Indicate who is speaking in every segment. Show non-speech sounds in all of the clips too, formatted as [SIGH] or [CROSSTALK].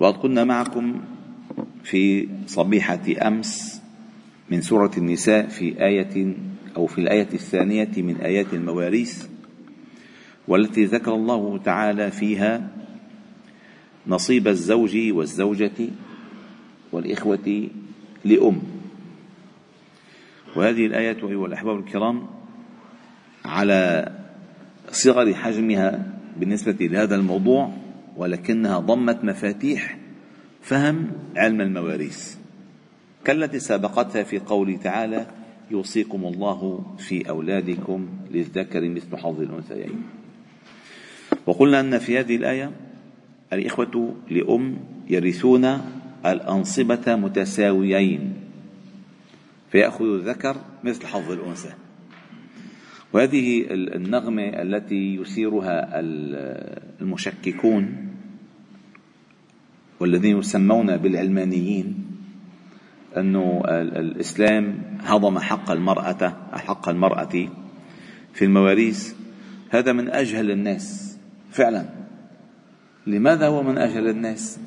Speaker 1: وقد كنا معكم في صبيحة أمس من سورة النساء في آية أو في الآية الثانية من آيات المواريث والتي ذكر الله تعالى فيها نصيب الزوج والزوجة والإخوة لأم. وهذه الآية أيها الأحباب الكرام على صغر حجمها بالنسبة لهذا الموضوع ولكنها ضمت مفاتيح فهم علم المواريث. كالتي سابقتها في قوله تعالى يوصيكم الله في أولادكم للذكر مثل حظ الأنثيين. وقلنا أن في هذه الآية الإخوة لأم يرثون الأنصبة متساويين فيأخذ الذكر مثل حظ الأنثى. وهذه النغمة التي يثيرها المشككون والذين يسمون بالعلمانيين أنه الإسلام هضم حق المرأة حق المرأة في المواريث. هذا من أجهل الناس فعلا. لماذا هو من أجهل الناس؟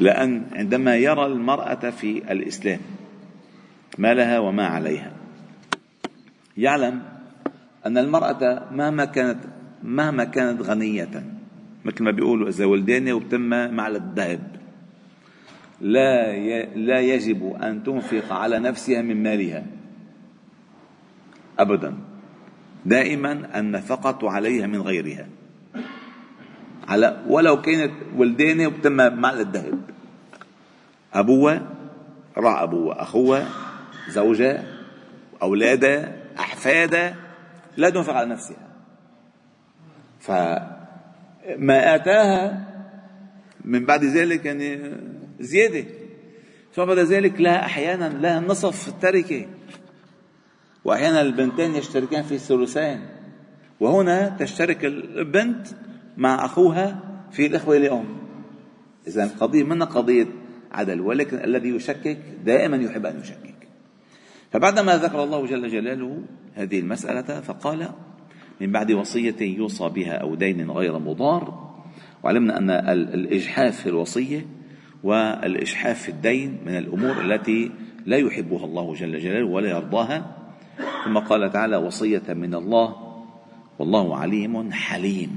Speaker 1: لأن عندما يرى المرأة في الإسلام ما لها وما عليها. يعلم أن المرأة مهما كانت مهما كانت غنية مثل ما بيقولوا إذا ولدانة وبتم معلى الذهب. لا لا يجب أن تنفق على نفسها من مالها. أبدا. دائما النفقة عليها من غيرها. على ولو كانت ولدانة وبتم معلى الذهب. أبوها راح أبوها أخوها زوجها أولادها أحفادها لا تنفق على نفسها. فما آتاها من بعد ذلك يعني زيادة. ثم بعد ذلك لها أحيانا لها نصف التركة وأحيانا البنتين يشتركان في الثلثين وهنا تشترك البنت مع أخوها في الإخوة لأم. إذا القضية من قضية عدل؟ ولكن الذي يشكك دائما يحب أن يشكك. فبعدما ذكر الله جل جلاله هذه المسألة فقال من بعد وصية يوصى بها أو دين غير مضار. وعلمنا أن الإجحاف في الوصية والإجحاف في الدين من الأمور التي لا يحبها الله جل جلاله ولا يرضاها. ثم قال تعالى وصية من الله والله عليم حليم.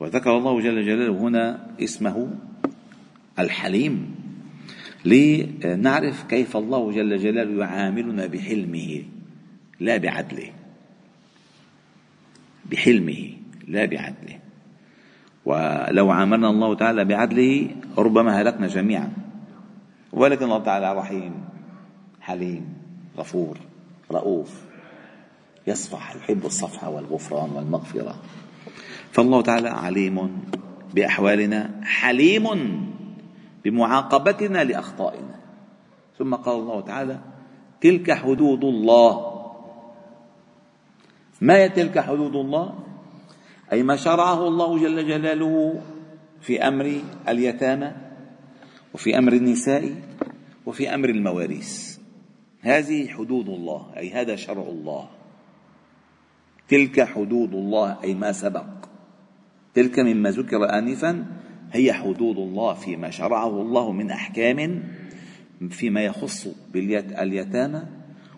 Speaker 1: وذكر الله جل جلاله هنا اسمه الحليم لنعرف كيف الله جل جلاله يعاملنا بحلمه. لا بعدله بحلمه لا بعدله. ولو عاملنا الله تعالى بعدله ربما هلكنا جميعا. ولكن الله تعالى رحيم حليم غفور رؤوف يصفح يحب الصفح والغفران والمغفرة. فالله تعالى عليم بأحوالنا حليم بمعاقبتنا لأخطائنا. ثم قال الله تعالى تلك حدود الله. ما هي تلك حدود الله؟ أي ما شرعه الله جل جلاله في أمر اليتامى وفي أمر النساء وفي أمر المواريث. هذه حدود الله أي هذا شرع الله. تلك حدود الله أي ما سبق. تلك مما ذكر انفا هي حدود الله فيما شرعه الله من أحكام فيما يخص باليتامى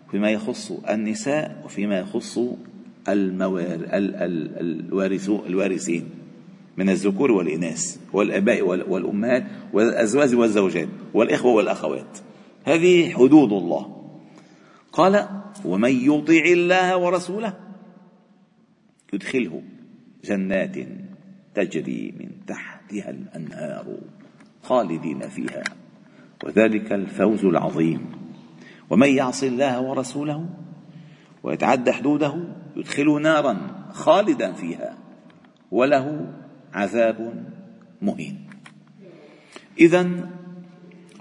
Speaker 1: وفيما يخص النساء وفيما يخص الوارثين من الذكور والإناث والآباء والأمهات والأزواج والزوجات والإخوة والأخوات. هذه حدود الله. قال ومن يطع الله ورسوله يدخله جنات تجري من تحت تحتها الأنهار خالدين فيها وذلك الفوز العظيم. ومن يعص الله ورسوله ويتعدى حدوده يدخله نارا خالدا فيها وله عذاب مهين. إذا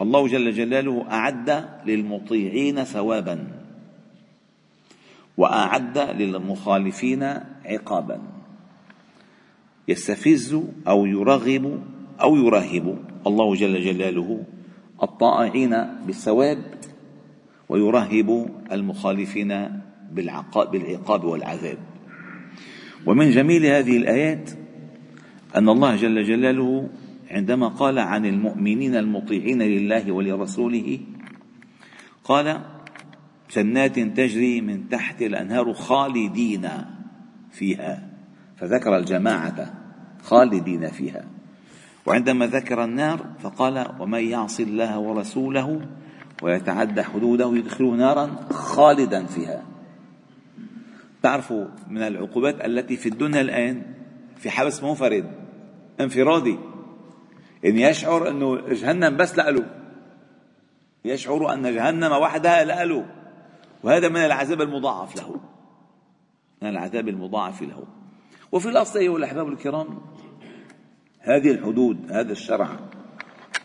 Speaker 1: الله جل جلاله أعد للمطيعين ثوابا وأعد للمخالفين عقابا. يستفز أو يرغب أو يرهب الله جل جلاله الطائعين بالثواب ويرهب المخالفين بالعقاب والعذاب. ومن جميل هذه الآيات أن الله جل جلاله عندما قال عن المؤمنين المطيعين لله ولرسوله قال جنات تجري من تحت الأنهار خالدين فيها. فذكر الجماعة خالدين فيها. وعندما ذكر النار فقال ومن يعص الله ورسوله ويتعدى حدوده يدخله نارا خالدا فيها. تعرفوا من العقوبات التي في الدنيا الآن في حبس منفرد انفرادي. إن يشعر أنه جهنم بس لأله يشعر أن جهنم وحدها لأله وهذا من العذاب المضاعف له. من العذاب المضاعف له. وفي الأصل أيها الأحباب الكرام هذه الحدود هذا الشرع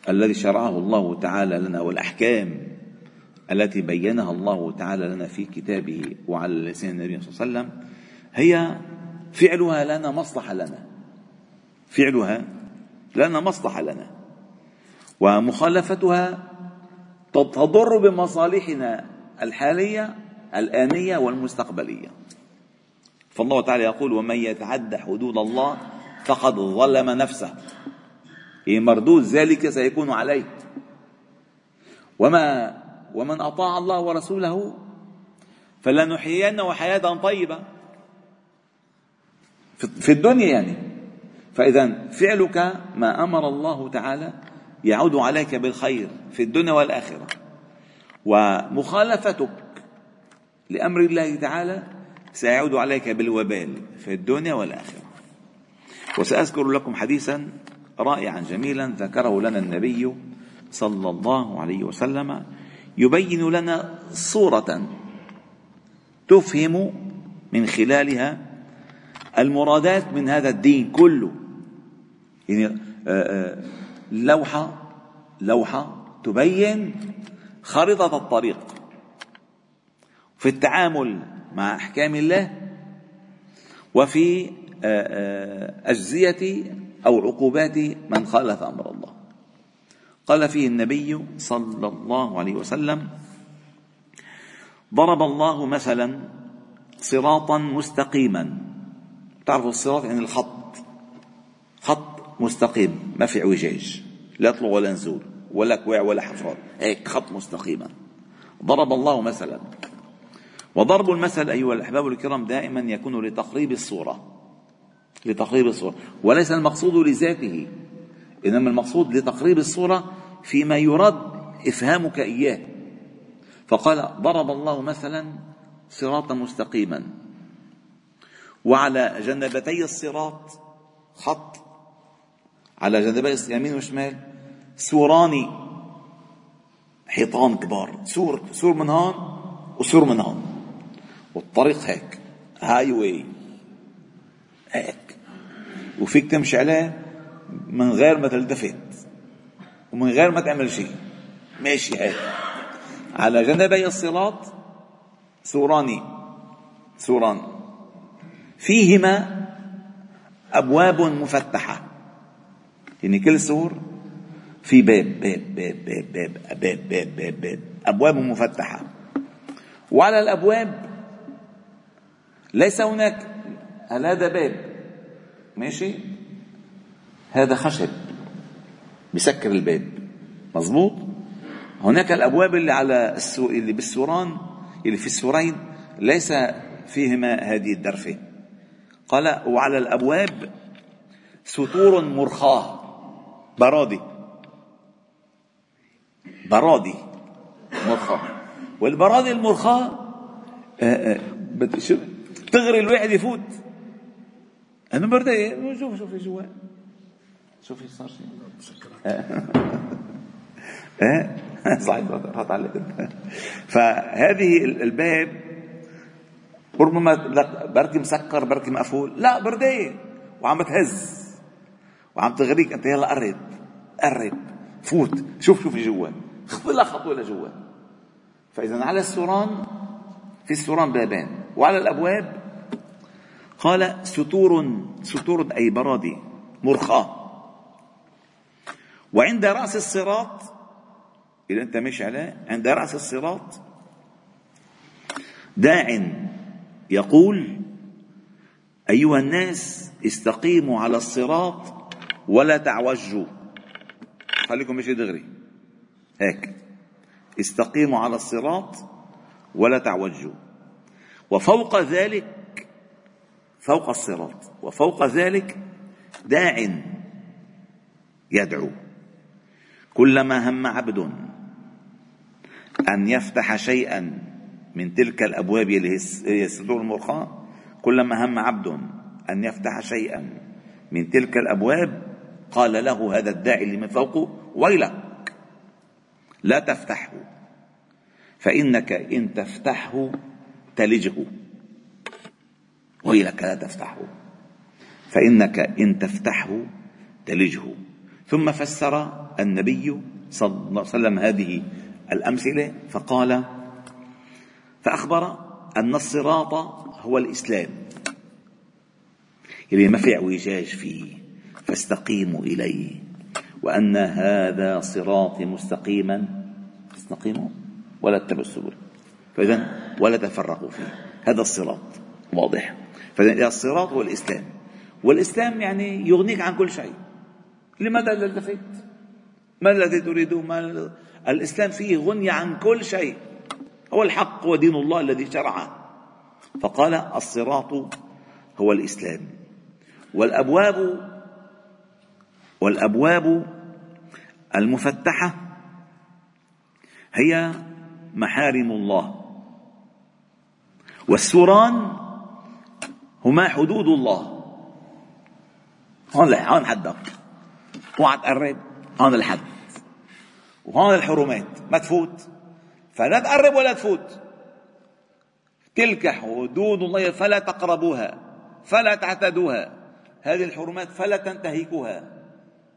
Speaker 1: الذي شرعه الله تعالى لنا والأحكام التي بينها الله تعالى لنا في كتابه وعلى لسان النبي صلى الله عليه وسلم هي فعلها لنا مصلحة لنا. فعلها لنا مصلحة لنا. ومخالفتها تضر بمصالحنا الحالية الآنية والمستقبلية. فالله تعالى يقول ومن يتعد حدود الله فقد ظلم نفسه. إيه مردود ذلك سيكون عليه. وما ومن أطاع الله ورسوله فلنحيينه حياة طيبة. في الدنيا يعني. فإذا فعلك ما أمر الله تعالى يعود عليك بالخير في الدنيا والآخرة. ومخالفتك لأمر الله تعالى سيعود عليك بالوبال في الدنيا والآخرة. وسأذكر لكم حديثا رائعا جميلا ذكره لنا النبي صلى الله عليه وسلم يبين لنا صورة تفهم من خلالها المرادات من هذا الدين كله. يعني آه، آه، لوحة لوحة تبين خريطة الطريق في التعامل مع أحكام الله وفي آه، أجزية أو عقوبات من خالف أمر الله. قال فيه النبي صلى الله عليه وسلم ضرب الله مثلا صراطا مستقيما. تعرفوا الصراط يعني الخط. خط مستقيم ما في اعوجاج. لا طلوع ولا نزول ولا كواع ولا حفرات هيك خط مستقيما. ضرب الله مثلا. وضرب المثل أيها الأحباب الكرام دائما يكون لتقريب الصورة. لتقريب الصورة. وليس المقصود لذاته إنما المقصود لتقريب الصورة فيما يراد إفهامك إياه. فقال ضرب الله مثلا صراطا مستقيما. وعلى جنبتي الصراط خط. على جنبي يمين وشمال سوران حيطان كبار. سور سور من هون وسور من هون. والطريق هيك highway هيك. وفيك تمشي عليه من غير ما تلتفت. ومن غير ما تعمل شيء. ماشي هيك على جنبي الصراط سوران سوران. فيهما أبواب مفتحة. يعني كل سور في باب باب باب باب باب باب باب باب, باب. أبواب مفتحة. وعلى الأبواب ليس هناك هل هذا باب؟ ماشي. هذا خشب. بسكر الباب. مظبوط؟ هناك الأبواب اللي على السو... اللي بالسوران اللي في السورين ليس فيهما هذه الدرفة. قال وعلى الأبواب سطور مرخاة. برادي. برادي مرخاة. والبرادي المرخاة آه، آه، تغري الواحد يفوت. أنا بردي شوف شوف جوا شوفي صار شيء [LAUGHS] إيه؟ [LAUGHS] صحيح راحت عليك [LAUGHS] فهذه الباب ربما بركي مسكر بركي مقفول. لا بردية. وعم بتهز وعم تغريك أنت يلا قرب قرب. فوت. شوف شوف جوا. خطي لك خطوة لجوا. فإذا على السوران في السوران بابين وعلى الأبواب قال ستور ستور أي برادي مرخاة. وعند رأس الصراط إذا أنت ماشي عليه عند رأس الصراط داع يقول أيها الناس استقيموا على الصراط ولا تعوجوا. خليكم مشي دغري. هيك. استقيموا على الصراط ولا تعوجوا. وفوق ذلك فوق الصراط وفوق ذلك داع يدعو. كلما هم عبد أن يفتح شيئا من تلك الأبواب اللي هي الصدور المرخاه كلما هم عبد أن يفتح شيئا من تلك الأبواب قال له هذا الداعي اللي من فوقه ويلك لا تفتحه فإنك إن تفتحه تلجه ويلك لا تفتحه فإنك إن تفتحه تلجه. ثم فسر النبي صلى الله عليه وسلم هذه الأمثلة فقال فأخبر أن الصراط هو الإسلام. اللي ما في اعوجاج فيه فاستقيموا إليه وأن هذا صراطي مستقيما استقيموا ولا تتبعوا السبل. فإذا ولا تفرقوا فيه. هذا الصراط واضح. فإذا الصراط هو الإسلام والإسلام يعني يغنيك عن كل شيء. لماذا التفت ما الذي تريده ما الإسلام فيه غنية عن كل شيء. هو الحق ودين الله الذي شرعه. فقال الصراط هو الإسلام. والأبواب والأبواب المفتحة هي محارم الله. والسوران هما حدود الله. هون هون حدك. اوعى تقرب هون الحد. وهون الحرمات ما تفوت. فلا تقرب ولا تفوت. تلك حدود الله فلا تقربوها فلا تعتدوها. هذه الحرمات فلا تنتهكوها.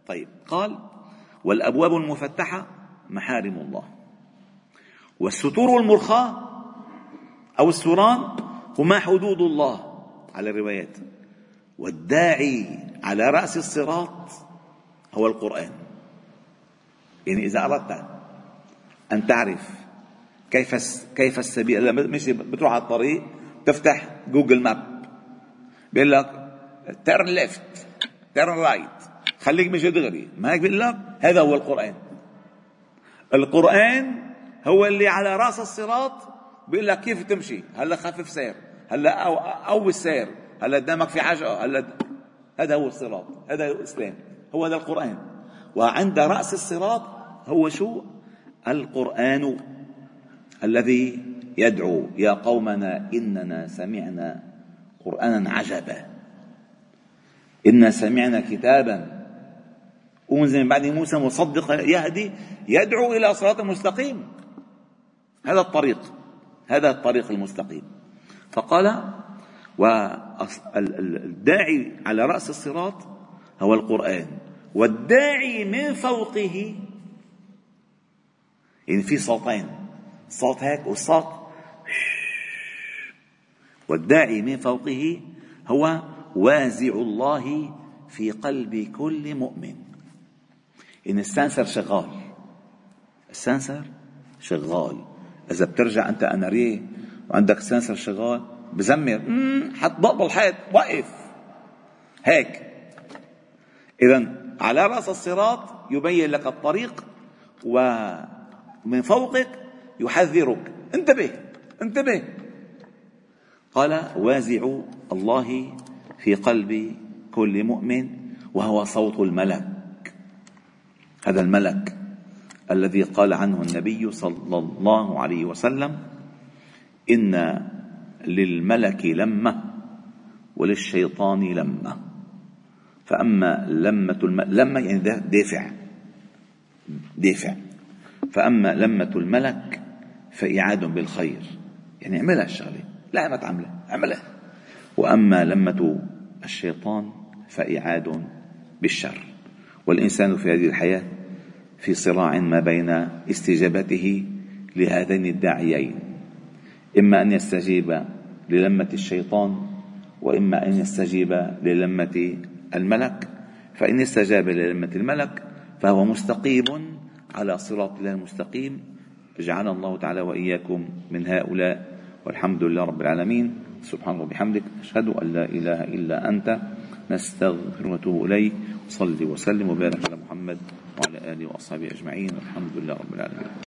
Speaker 1: طيب قال والأبواب المفتحة محارم الله. والستور المرخاة أو السوران هما حدود الله على الروايات. والداعي على رأس الصراط هو القرآن. يعني إذا أردت أن تعرف كيف كيف السبيل مش بتروح على الطريق تفتح Google Map بيقول لك turn left turn right خليك مش دغري ما هيك بيقول لك؟ هذا هو القرآن. القرآن هو اللي على رأس الصراط بيقول لك كيف تمشي هلا خفف سير هلا أو أو السير هلا قدامك في حاجة هلا هذا هو الصراط هذا هو الإسلام هو هذا القرآن. وعند رأس الصراط هو شو؟ القرآن الذي يدعو يا قومنا إننا سمعنا قرآنا عجبا. إنا سمعنا كتابا. أنزل من بعد موسى مصدق يهدي يدعو إلى صراط مستقيم. هذا الطريق هذا الطريق المستقيم. فقال والداعي على رأس الصراط هو القرآن. والداعي من فوقه. يعني في صوتين. صوت هيك والصوت والداعي من فوقه هو وازع الله في قلب كل مؤمن. ان السنسر شغال. السنسر شغال. إذا بترجع أنت اناريه وعندك سنسر شغال بزمر. حط ضغط الحيط وقف هيك. اذا على رأس الصراط يبين لك الطريق ومن فوقك يحذرك. انتبه انتبه. قال وازع الله في قلب كل مؤمن وهو صوت الملك. هذا الملك الذي قال عنه النبي صلى الله عليه وسلم إن للملك لمة وللشيطان لمة. فأما لمة الم... لمة يعني دافع. دافع. فأما لمة الملك فإعاد بالخير. يعني اعملها الشغلة. لا ما تعملها. اعملها. وأما لمة الشيطان فإعاد بالشر. والإنسان في هذه الحياة في صراع ما بين استجابته لهذين الداعيين. إما أن يستجيب للمة الشيطان وإما أن يستجيب للمة الملك فإن استجاب للمة الملك فهو مستقيم على صراط الله المستقيم. جعلنا الله تعالى وإياكم من هؤلاء والحمد لله رب العالمين. سبحانه وبحمدك أشهد أن لا إله إلا أنت. نستغفر ونتوب إليك. صلي وسلم وبارك على محمد وعلى آله وأصحابه أجمعين. والحمد لله رب العالمين.